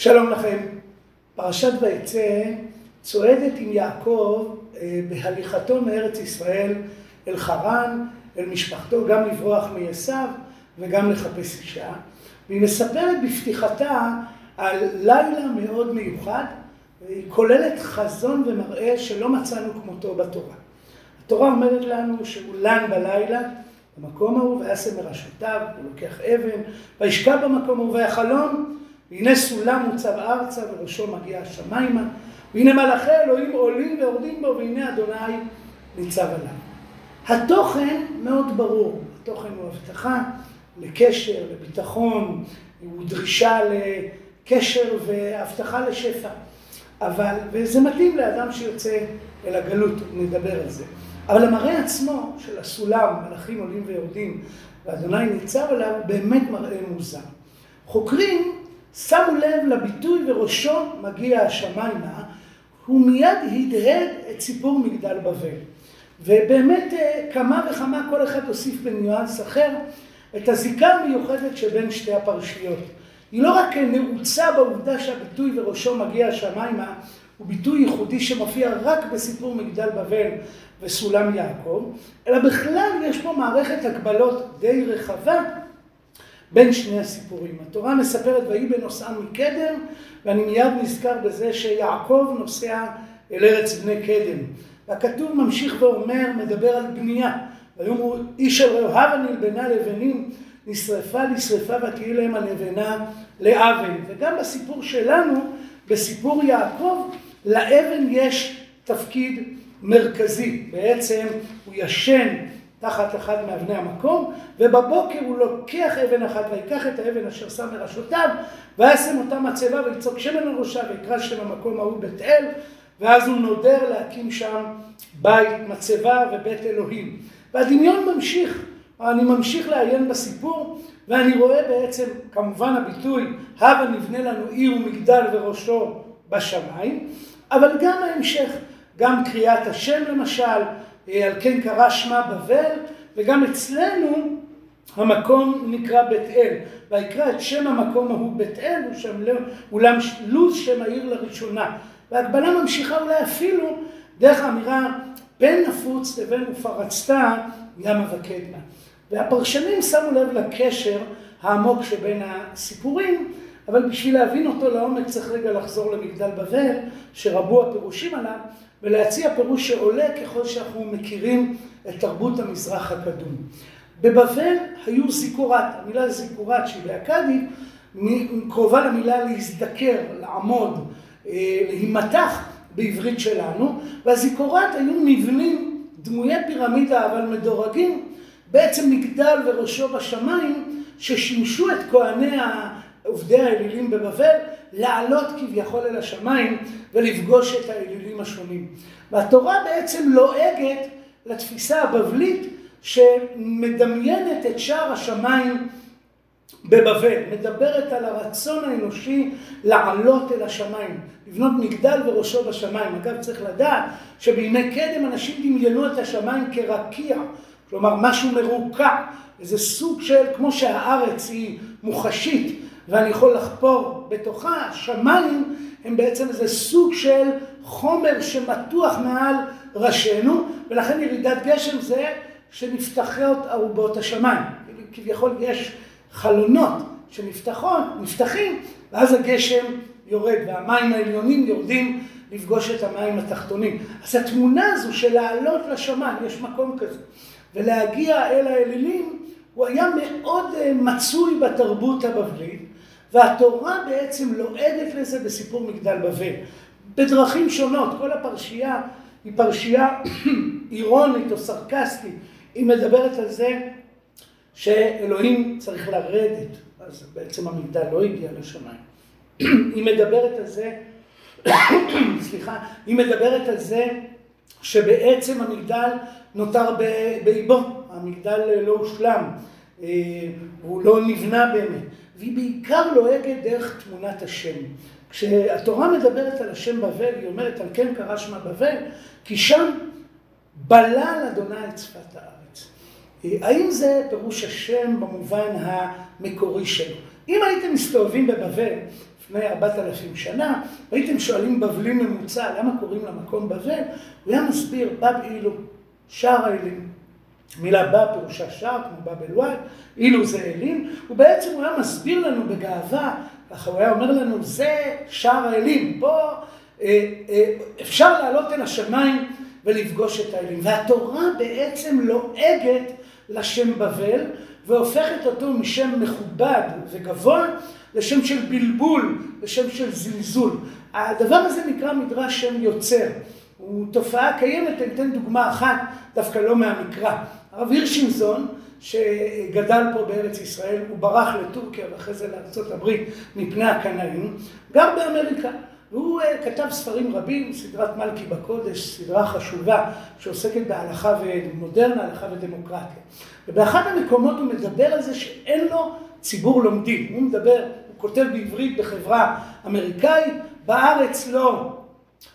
שלום לכם. פרשת ויצא צועדת עם יעקב בהליכתו מארץ ישראל אל חרן, אל משפחתו, גם לברוח מעשיו וגם לחפש אישה. והיא מספרת בפתיחתה על לילה מאוד מיוחד, היא כוללת חזון ומראה שלא מצאנו כמותו בתורה. התורה אומרת לנו שהוא לן בלילה, במקום ההוא, ויעשה מראשותיו, הוא לוקח אבן, וישכב במקום ההוא, ויחלום, והנה סולם מוצב ארצה, וראשו מגיע השמיימה, והנה מלאכי אלוהים עולים ויורדים בו, והנה אדוני ניצב עליו. התוכן מאוד ברור, התוכן הוא הבטחה לקשר, לביטחון, הוא דרישה לקשר והבטחה לשפע. אבל, וזה מתאים לאדם שיוצא אל הגלות, נדבר על זה. אבל המראה עצמו של הסולם, מלאכים עולים ויורדים, ואדוני ניצב עליו, באמת מראה מוזר. חוקרים שמו לב לביטוי וראשו מגיע השמיימה, הוא מיד הדהד את סיפור מגדל בבל. ובאמת כמה וכמה כל אחד הוסיף בניואנס אחר את הזיקה המיוחדת שבין שתי הפרשיות. היא לא רק נעוצה בעובדה שהביטוי וראשו מגיע השמיימה, הוא ביטוי ייחודי שמופיע רק בסיפור מגדל בבל וסולם יעקב, אלא בכלל יש פה מערכת הגבלות די רחבה בין שני הסיפורים. התורה מספרת ויהי בנוסעם מקדם, ואני מיד נזכר בזה שיעקב נוסע אל ארץ בני קדם. והכתוב ממשיך ואומר, מדבר על בנייה. ויאמרו איש אל רעהו הבה נלבנה לבנים נשרפה לשרפה ותהי להם הלבנה לאבן. וגם בסיפור שלנו, בסיפור יעקב, לאבן יש תפקיד מרכזי. בעצם הוא ישן תחת אחד מאבני המקום, ובבוקר הוא לוקח אבן אחת ויקח את האבן אשר שם מראשותיו, וישם אותה מצבה ויצוק שמן על ראשה ויקרא שם המקום ההוא בית אל, ואז הוא נודר להקים שם בית מצבה ובית אלוהים. והדמיון ממשיך, אני ממשיך לעיין בסיפור, ואני רואה בעצם, כמובן הביטוי, הבה נבנה לנו עיר ומגדל וראשו בשמיים, אבל גם ההמשך, גם קריאת השם למשל, על כן קרא שמה בבל, וגם אצלנו המקום נקרא בית אל. ויקרא את שם המקום ההוא בית אל, אולם לוז שם העיר לראשונה. והגבלה ממשיכה אולי אפילו דרך האמירה בין נפוץ לבין ופרצת ימה וקדמה. והפרשנים שמו לב לקשר העמוק שבין הסיפורים, אבל בשביל להבין אותו לעומק צריך רגע לחזור למגדל בבל, שרבו הפירושים עליו, ולהציע פירוש שעולה ככל שאנחנו מכירים את תרבות המזרח הקדום. בבבל היו זיכורת, המילה זיכורת שהיא באכדית, קרובה למילה להזדקר, לעמוד, להימתח בעברית שלנו, והזיכורת היו מבנים דמויי פירמידה אבל מדורגים, בעצם מגדל וראשו בשמיים, ששימשו את כהני עובדי האלילים בבבל לעלות כביכול אל השמיים ולפגוש את האלילים השונים. והתורה בעצם לועגת לתפיסה הבבלית שמדמיינת את שער השמיים בבבל, מדברת על הרצון האנושי לעלות אל השמיים, לבנות מגדל וראשו בשמיים. אגב, צריך לדעת שבימי קדם אנשים דמיינו את השמיים כרקיע, כלומר משהו מרוקע, איזה סוג של, כמו שהארץ היא מוחשית, ואני יכול לחפור בתוכה, השמיים הם בעצם איזה סוג של חומר שמתוח מעל ראשינו, ולכן ירידת גשם זה שנפתחות ארובות השמיים. כביכול יש חלונות שנפתחים, ואז הגשם יורד, והמים העליונים יורדים לפגוש את המים התחתונים. אז התמונה הזו של לעלות לשמיים, יש מקום כזה, ולהגיע אל האלילים, הוא היה מאוד מצוי בתרבות הבבלית, והתורה בעצם לועדת לזה בסיפור מגדל בבל. בדרכים שונות, כל הפרשייה היא פרשייה אירונית או סרקסטית. היא מדברת על זה שאלוהים צריך לרדת, אז בעצם המגדל לא הגיע לשמיים. היא מדברת על זה, סליחה, היא מדברת על זה שבעצם המגדל נותר באיבו, המגדל לא הושלם, הוא לא נבנה באמת. והיא בעיקר לועגת דרך תמונת השם. כשהתורה מדברת על השם בבל, היא אומרת על כן קרא שמה בבל, כי שם בלל אדוני את שפת הארץ. האם זה פירוש השם במובן המקורי שלו? אם הייתם מסתובבים בבבל, לפני ארבעת אלפים שנה, והייתם שואלים בבלי ממוצע למה קוראים למקום בבל, הוא היה מסביר בב אילו, שער האלים. מילה בא פירושה שער, כמו בבל וואי, אילו זה אלים, ובעצם הוא היה מסביר לנו בגאווה, ככה הוא היה אומר לנו, זה שער האלים, פה אה, אה, אפשר לעלות אל השמיים ולפגוש את האלים. והתורה בעצם לועגת לשם בבל, והופכת אותו משם מכובד וגבוה לשם של בלבול, לשם של זלזול. הדבר הזה נקרא מדרש שם יוצר. הוא תופעה קיימת, אני אתן דוגמה אחת, דווקא לא מהמקרא. הרב הירשינזון, שגדל פה בארץ ישראל, הוא ברח לטורקיה ואחרי זה לארה"ב מפני הקנאים, גר באמריקה. והוא uh, כתב ספרים רבים, סדרת מלכי בקודש, סדרה חשובה שעוסקת בהלכה ומודרנה, הלכה ודמוקרטיה. ובאחד המקומות הוא מדבר על זה שאין לו ציבור לומדים. הוא מדבר, הוא כותב בעברית בחברה אמריקאית, בארץ לא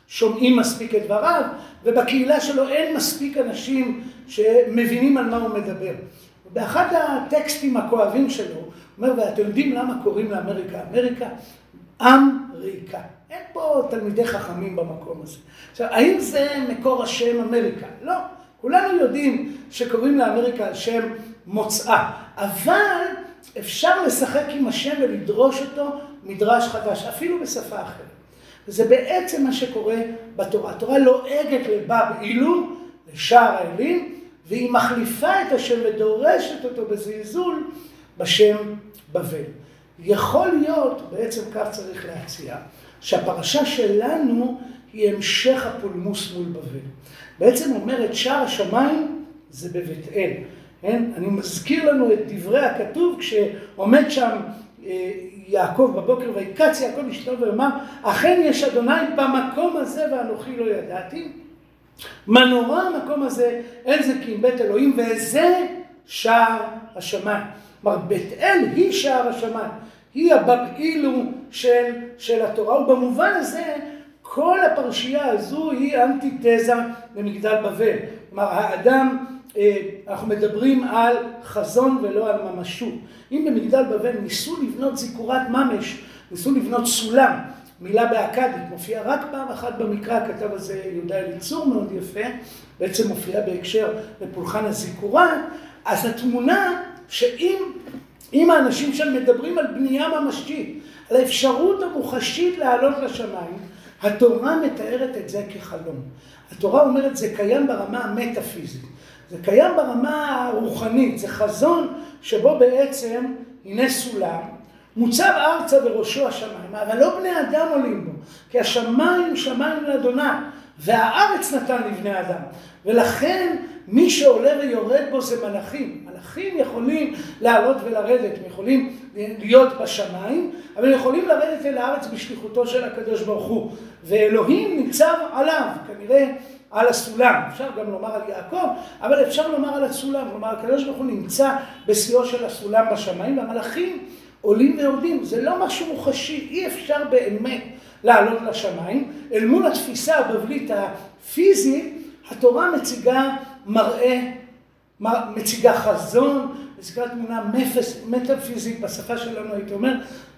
שומעים מספיק את דבריו, ובקהילה שלו אין מספיק אנשים שמבינים על מה הוא מדבר. באחד הטקסטים הכואבים שלו, הוא אומר, ואתם יודעים למה קוראים לאמריקה אמריקה? עם ריקה. אין פה תלמידי חכמים במקום הזה. עכשיו, האם זה מקור השם אמריקה? לא. כולנו יודעים שקוראים לאמריקה על שם מוצאה, אבל אפשר לשחק עם השם ולדרוש אותו מדרש חדש, אפילו בשפה אחרת. וזה בעצם מה שקורה בתורה. התורה לועגת לבב אילו, לשער האלים, והיא מחליפה את השם ודורשת אותו בזלזול בשם בבל. יכול להיות, בעצם כך צריך להציע, שהפרשה שלנו היא המשך הפולמוס מול בבל. בעצם אומרת שער השמיים זה בבית אל. כן? אני מזכיר לנו את דברי הכתוב כשעומד שם יעקב בבוקר ויקץ יעקב אשתו ואמר אכן יש אדוני במקום הזה ואנוכי לא ידעתי. מה נורא המקום הזה אין זה כי אם בית אלוהים וזה שער השמיים. כלומר בית אל היא שער השמיים. היא הבבעילו של, של התורה ובמובן הזה כל הפרשייה הזו היא אנטיתזה למגדל בבל. כלומר האדם אנחנו מדברים על חזון ולא על ממשות. אם במגדל בבל ניסו לבנות זיכורת ממש, ניסו לבנות סולם, מילה באכדית, מופיעה רק פעם אחת במקרא, כתב על זה יהודה אליצור מאוד יפה, בעצם מופיעה בהקשר לפולחן הזיכורה, אז התמונה שאם אם האנשים שם מדברים על בנייה ממשית, על האפשרות המוחשית לעלות לשמיים, התורה מתארת את זה כחלום. התורה אומרת זה קיים ברמה המטאפיזית. זה קיים ברמה הרוחנית, זה חזון שבו בעצם, הנה סולם, מוצב ארצה בראשו השמיים, אבל לא בני אדם עולים בו, כי השמיים שמיים לאדוני, והארץ נתן לבני אדם. ולכן מי שעולה ויורד בו זה מלאכים. מלאכים יכולים לעלות ולרדת, הם יכולים להיות בשמיים, אבל יכולים לרדת אל הארץ בשליחותו של הקדוש ברוך הוא. ואלוהים ניצב עליו, כנראה על הסולם, אפשר גם לומר על יעקב, אבל אפשר לומר על הסולם, כלומר הקדוש ברוך הוא נמצא בשיאו של הסולם בשמיים, והמלאכים עולים ויורדים, זה לא משהו מוחשי, אי אפשר באמת לעלות לשמיים, אל מול התפיסה הבבלית הפיזית, התורה מציגה מראה, מציגה חזון, מציגה תמונה מפס, מטאפיזית, בשפה שלנו הייתי אומר,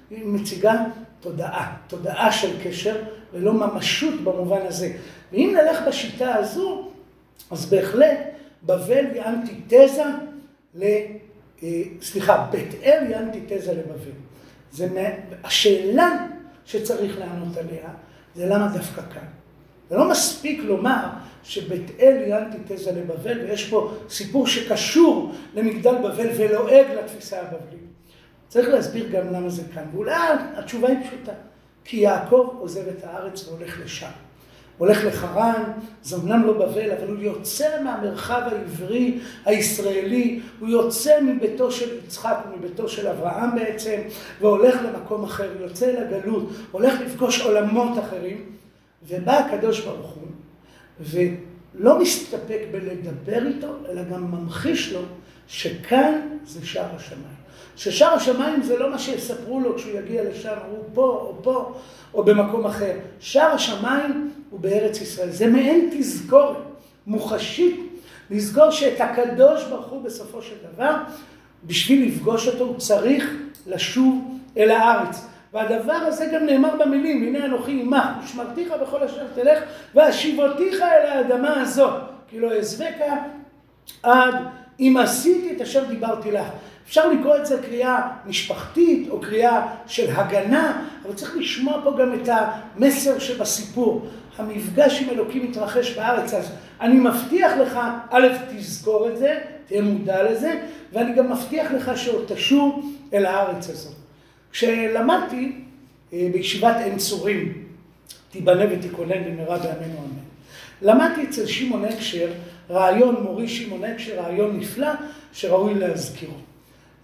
היא מציגה תודעה, תודעה של קשר ולא ממשות במובן הזה. ואם נלך בשיטה הזו, אז בהחלט בבל היא אנטיתזה ל... אה, סליחה, בית אל היא אנטיתזה לבבל. זה, השאלה שצריך לענות עליה, זה למה דווקא כאן. זה לא מספיק לומר שבית אל היא אנטיתזה לבבל, ויש פה סיפור שקשור למגדל בבל ולועג לתפיסה הבבלית. צריך להסביר גם למה זה כאן. ואולי התשובה היא פשוטה. כי יעקב עוזב את הארץ והולך לשם. הולך לחרן, זה אמנם לא בבל, אבל הוא יוצא מהמרחב העברי הישראלי, הוא יוצא מביתו של יצחק ומביתו של אברהם בעצם, והולך למקום אחר, יוצא אל הגלות, הולך לפגוש עולמות אחרים, ובא הקדוש ברוך הוא, ולא מסתפק בלדבר איתו, אלא גם ממחיש לו שכאן זה שער השמיים. ששער השמיים זה לא מה שיספרו לו כשהוא יגיע לשם, הוא פה או פה או במקום אחר. שער השמיים הוא בארץ ישראל. זה מעין תזכורת מוחשית, לזכור שאת הקדוש ברוך הוא בסופו של דבר, בשביל לפגוש אותו הוא צריך לשוב אל הארץ. והדבר הזה גם נאמר במילים, הנה אנוכי עמך, ושמרתיך בכל אשר תלך, והשיבותיך אל האדמה הזאת, כי לא אעזבקה עד אם עשיתי את אשר דיברתי לך. אפשר לקרוא את זה קריאה משפחתית או קריאה של הגנה, אבל צריך לשמוע פה גם את המסר שבסיפור. המפגש עם אלוקים מתרחש בארץ, אז אני מבטיח לך, א', תזכור את זה, תהיה מודע לזה, ואני גם מבטיח לך שעוד תשוב אל הארץ הזאת. כשלמדתי אה, בישיבת עין צורים, תיבנה ותיכונן במהרה בימינו אמן. למדתי אצל שמעון הקשר רעיון, מורי שמעון הקשר, רעיון נפלא שראוי להזכירו.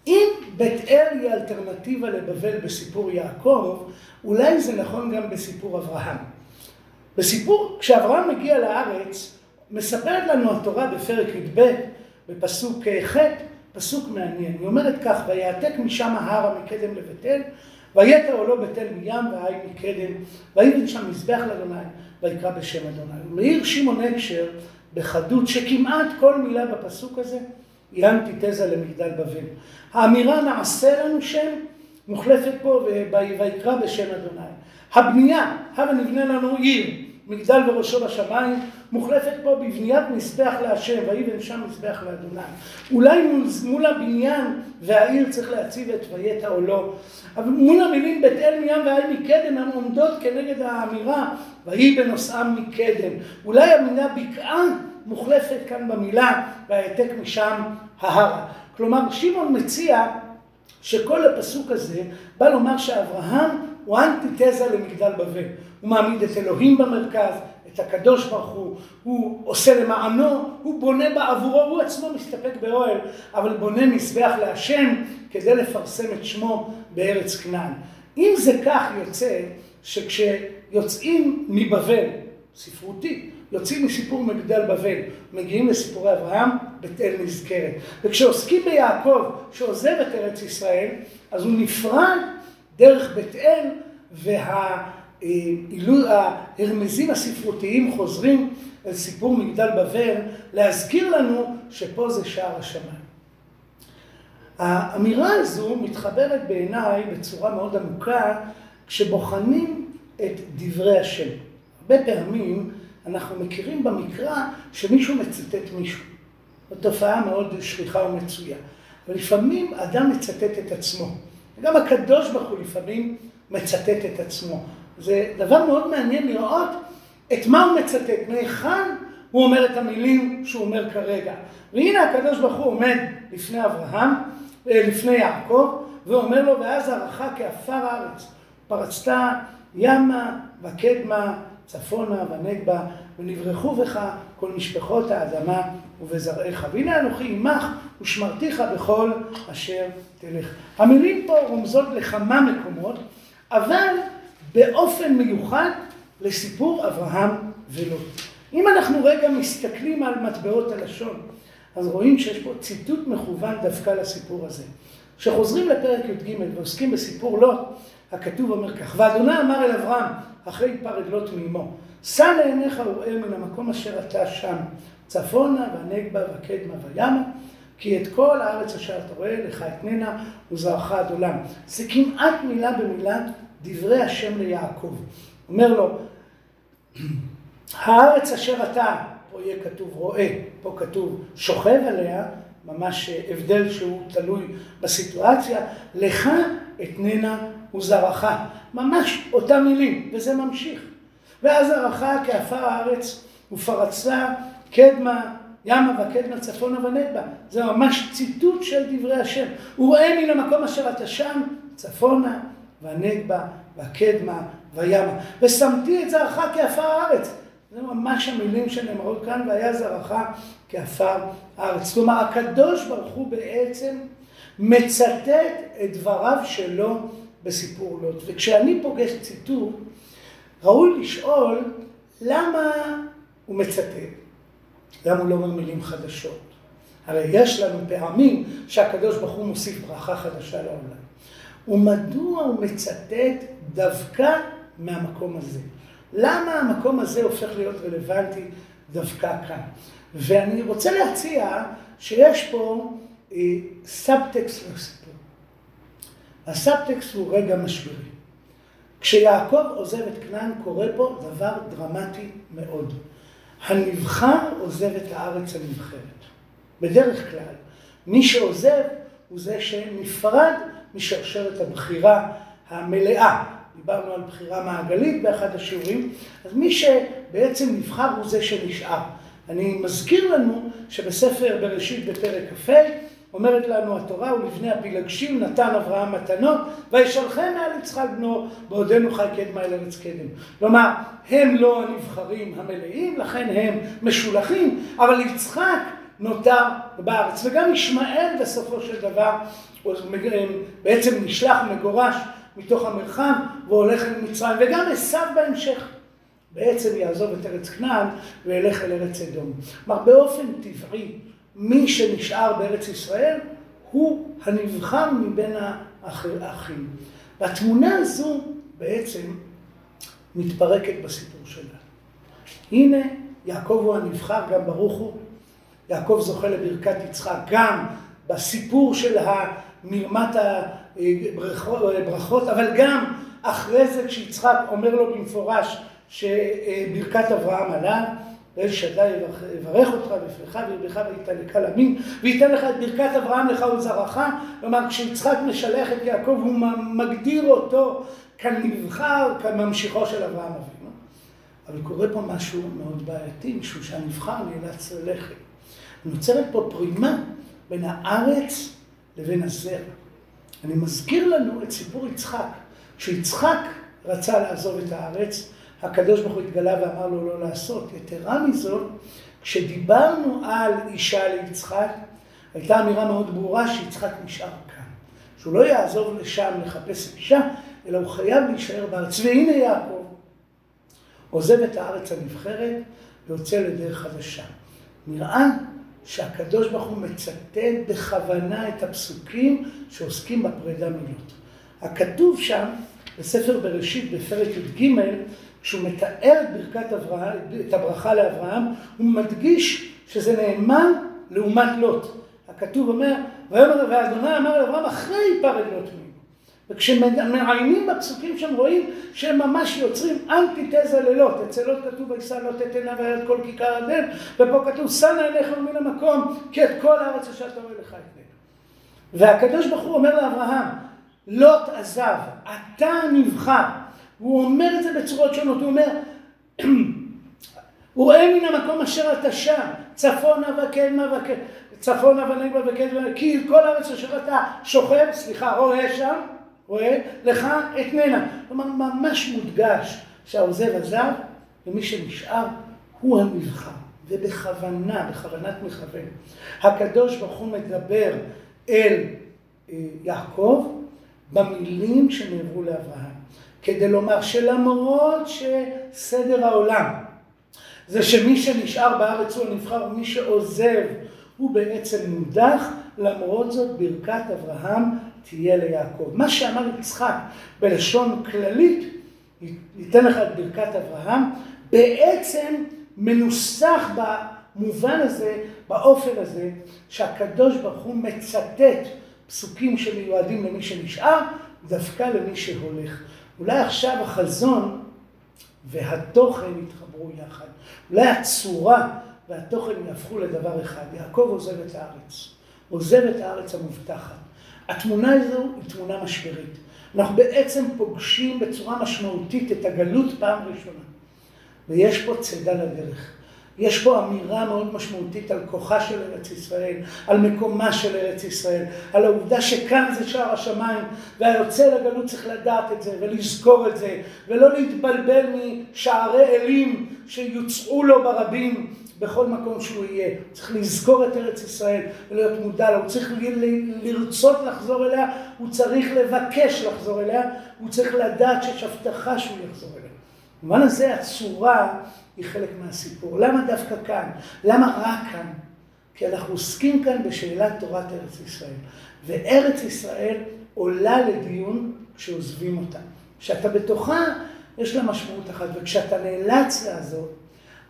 אם בית אל היא אלטרנטיבה לבבל בסיפור יעקב, אולי זה נכון גם בסיפור אברהם. בסיפור, כשאברהם מגיע לארץ, מספרת לנו התורה בפרק י"ב, בפסוק ח', פסוק מעניין. היא אומרת כך, ויעתק משם ההרה מקדם לבית אל, ויתר עולו בית אל מים והי מקדם, ויבן שם מזבח לאדוני, ויקרא בשם אדוני. מעיר שמעון הקשר בחדות, שכמעט כל מילה בפסוק הזה היא אנטיתזה למגדל בבל. האמירה נעשה לנו שם מוחלפת פה ויקרא בשם אדוני. הבנייה, הבה נבנה לנו עיר, מגדל וראשו בשמיים, מוחלפת פה בבניית מזבח להשם, ויבן שם מזבח לאדוני. אולי מול, הבניין והעיר צריך להציב את ויתע או לא, אבל מול המילים בית אל מים והי מקדם, הן עומדות כנגד האמירה, ויהי בנושאם מקדם. אולי המילה בקעה מוחלפת כאן במילה, והעתק משם ההרה. כלומר, שמעון מציע שכל הפסוק הזה בא לומר שאברהם הוא אנטיתזה למגדל בבל. הוא מעמיד את אלוהים במרכז, את הקדוש ברוך הוא, הוא עושה למענו, הוא בונה בעבורו, הוא עצמו מסתפק באוהל, אבל בונה מזבח להשם כדי לפרסם את שמו בארץ כנען. אם זה כך יוצא שכשיוצאים מבבל, ספרותי, יוצאים מסיפור מגדל בבל, מגיעים לסיפורי אברהם, בית אל נזכרת. וכשעוסקים ביעקב, שעוזב את ארץ ישראל, אז הוא נפרד דרך בית אל, וההרמזים הספרותיים חוזרים אל סיפור מגדל בבל, להזכיר לנו שפה זה שער השמיים. האמירה הזו מתחברת בעיניי בצורה מאוד עמוקה כשבוחנים את דברי השם. הרבה פעמים אנחנו מכירים במקרא שמישהו מצטט מישהו. זו תופעה מאוד שכיחה ומצויה. ולפעמים אדם מצטט את עצמו. וגם הקדוש ברוך הוא לפעמים מצטט את עצמו. זה דבר מאוד מעניין לראות את מה הוא מצטט, מהיכן הוא אומר את המילים שהוא אומר כרגע. והנה הקדוש ברוך הוא עומד לפני אברהם, אה, לפני יעקב, ואומר לו, ואז ערכה כעפר הארץ, פרצת ימה וקדמה צפונה ונגבה, ונברחו בך כל משפחות האדמה ובזרעיך. והנה אנוכי עמך ושמרתיך בכל אשר תלך. המילים פה רומזות לכמה מקומות, אבל באופן מיוחד לסיפור אברהם ולוט. אם אנחנו רגע מסתכלים על מטבעות הלשון, אז רואים שיש פה ציטוט מכוון דווקא לסיפור הזה. כשחוזרים לפרק י"ג ועוסקים בסיפור לוט, הכתוב אומר כך, ואדוני אמר אל אברהם, אחרי פרד לוט מאמו, שא לעיניך וראה מן המקום אשר אתה שם, צפונה והנגבה והקדמה וימה, כי את כל הארץ אשר אתה רואה לך אתננה וזרעך עד עולם. זה כמעט מילה במילה דברי השם ליעקב. אומר לו, הארץ אשר אתה, פה יהיה כתוב רואה, פה כתוב שוכב עליה, ממש הבדל שהוא תלוי בסיטואציה, לך אתננה וזרעך. ממש אותם מילים, וזה ממשיך. ואז ערכה כעפר הארץ ופרצה קדמה ימה וקדמה צפונה ונגבה. זה ממש ציטוט של דברי השם. וראה מן המקום אשר אתה שם, צפונה והנגבה והקדמה וימה. ושמתי את זרעך כעפר הארץ. זה ממש המילים שנאמרות כאן, והיה זרעך כעפר הארץ. כלומר, הקדוש ברוך הוא בעצם מצטט את דבריו שלו בסיפור לוט. וכשאני פוגש ציטוט, ראוי לשאול למה הוא מצטט. למה הוא לא אומר מילים חדשות? הרי יש לנו פעמים שהקדוש ברוך הוא מוסיף ברכה חדשה לעולם. ומדוע הוא מצטט דווקא מהמקום הזה? למה המקום הזה הופך להיות רלוונטי דווקא כאן? ואני רוצה להציע שיש פה סאבטקסט לסיפור. הסאבטקסט הוא רגע משברי. כשיעקב עוזב את כנען קורה פה דבר דרמטי מאוד. הנבחר עוזב את הארץ הנבחרת. בדרך כלל, מי שעוזב הוא זה שנפרד משרשרת הבחירה המלאה. דיברנו על בחירה מעגלית באחד השיעורים, אז מי שבעצם נבחר הוא זה שנשאר. אני מזכיר לנו שבספר בראשית בפרק כ"ה אומרת לנו התורה, ולבני הפילגשים נתן אברהם מתנות, וישלחם מעל יצחק בנו, בעודנו חי קדמה אל ארץ קדם. כלומר, הם לא הנבחרים המלאים, לכן הם משולחים, אבל יצחק נותר בארץ. וגם ישמעאל בסופו של דבר בעצם נשלח, מגורש מתוך המרחב והולך אל מצרים, וגם עשו בהמשך. בעצם יעזוב את ארץ כנען וילך אל ארץ אדום. כלומר, באופן טבעי, מי שנשאר בארץ ישראל הוא הנבחר מבין האחים. והתמונה הזו בעצם מתפרקת בסיפור שלה. הנה, יעקב הוא הנבחר, גם ברוך הוא. יעקב זוכה לברכת יצחק, גם בסיפור של מרמת הברכות, אבל גם אחרי זה כשיצחק אומר לו במפורש שברכת אברהם עליו, ואל שדי יברך אותך בפניך וירבך ויתן לך למין וייתן לך את ברכת אברהם לך ולזרעך כלומר כשיצחק משלח את יעקב הוא מגדיר אותו כנבחר כממשיכו של אברהם אבינו. אבל קורה פה משהו מאוד בעייתי משום שהנבחר נאלץ ללכת. נוצרת פה פרימה בין הארץ לבין הזרע. אני מזכיר לנו את סיפור יצחק. כשיצחק רצה לעזוב את הארץ הקדוש ברוך הוא התגלה ואמר לו לא לעשות. יתרה מזאת, כשדיברנו על אישה ליצחק, הייתה אמירה מאוד ברורה שיצחק נשאר כאן. שהוא לא יעזוב לשם לחפש אישה, אלא הוא חייב להישאר בארץ. והנה יעקב עוזב את הארץ הנבחרת ויוצא לדרך חדשה. נראה שהקדוש ברוך הוא מצטט בכוונה את הפסוקים שעוסקים בפרידה מילות. הכתוב שם, בספר בראשית, בפרק י"ג, כשהוא מתאר את ברכת אברהם, את הברכה לאברהם, הוא מדגיש שזה נאמן לעומת לוט. הכתוב אומר, ויאמר ואדוני אמר לאברהם אחרי היפרד לוט ממנו. וכשמעיינים בפסוקים שם רואים שהם ממש יוצרים אנטיתזה ללוט. אצל לוט כתוב וישא לוט את עיניו את כל כיכר הדן, ופה כתוב שנא עיניך מן המקום, כי את כל הארץ אשר אתה רואה לך את והקדוש ברוך הוא אומר לאברהם, לוט עזב, אתה נבחר. הוא אומר את זה בצורות שונות, הוא אומר, וראה מן המקום אשר אתה שם, צפונה וקדמה וקדמה, צפונה ונגבה וקדמה, כי כל הארץ אשר אתה שוכב, סליחה, רואה שם, רואה, לך אתננה. כלומר, ממש מודגש שהעוזב עזב, ומי שנשאר הוא הנבחר, ובכוונה, בכוונת מכוון. הקדוש ברוך הוא מדבר אל אה, יעקב במילים שנאמרו לאברהם. כדי לומר שלמרות שסדר העולם זה שמי שנשאר בארץ הוא הנבחר ומי שעוזב הוא בעצם מודח, למרות זאת ברכת אברהם תהיה ליעקב. מה שאמר יצחק בלשון כללית, ניתן לך את ברכת אברהם, בעצם מנוסח במובן הזה, באופן הזה, שהקדוש ברוך הוא מצטט פסוקים שמיועדים למי שנשאר, דווקא למי שהולך. אולי עכשיו החזון והתוכן יתחברו יחד. אולי הצורה והתוכן יהפכו לדבר אחד. יעקב עוזב את הארץ. עוזב את הארץ המובטחת. התמונה הזו היא תמונה משברית. אנחנו בעצם פוגשים בצורה משמעותית את הגלות פעם ראשונה. ויש פה צידה לדרך. יש פה אמירה מאוד משמעותית על כוחה של ארץ ישראל, על מקומה של ארץ ישראל, על העובדה שכאן זה שער השמיים, והיוצא לגלות צריך לדעת את זה ולזכור את זה, ולא להתבלבל משערי אלים שיוצאו לו ברבים בכל מקום שהוא יהיה. צריך לזכור את ארץ ישראל ולהיות מודע לה, הוא צריך לרצות לחזור אליה, הוא צריך לבקש לחזור אליה, הוא צריך לדעת שיש הבטחה שהוא יחזור אליה. במובן הזה הצורה היא חלק מהסיפור. למה דווקא כאן? למה רק כאן? כי אנחנו עוסקים כאן בשאלת תורת ארץ ישראל. וארץ ישראל עולה לדיון כשעוזבים אותה. כשאתה בתוכה, יש לה משמעות אחת, וכשאתה נאלץ לעזוב,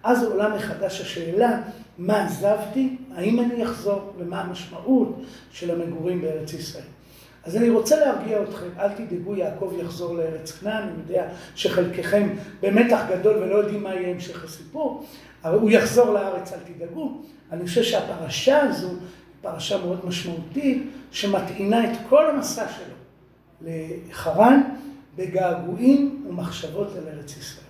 אז עולה מחדש השאלה, מה עזבתי, האם אני אחזור, ומה המשמעות של המגורים בארץ ישראל. אז אני רוצה להרגיע אתכם, אל תדאגו, יעקב יחזור לארץ כנען, אני יודע שחלקכם במתח גדול ולא יודעים מה יהיה המשך הסיפור, אבל הוא יחזור לארץ, אל תדאגו. אני חושב שהפרשה הזו פרשה מאוד משמעותית, שמטעינה את כל המסע שלו לחרן בגעגועים ומחשבות על ארץ ישראל.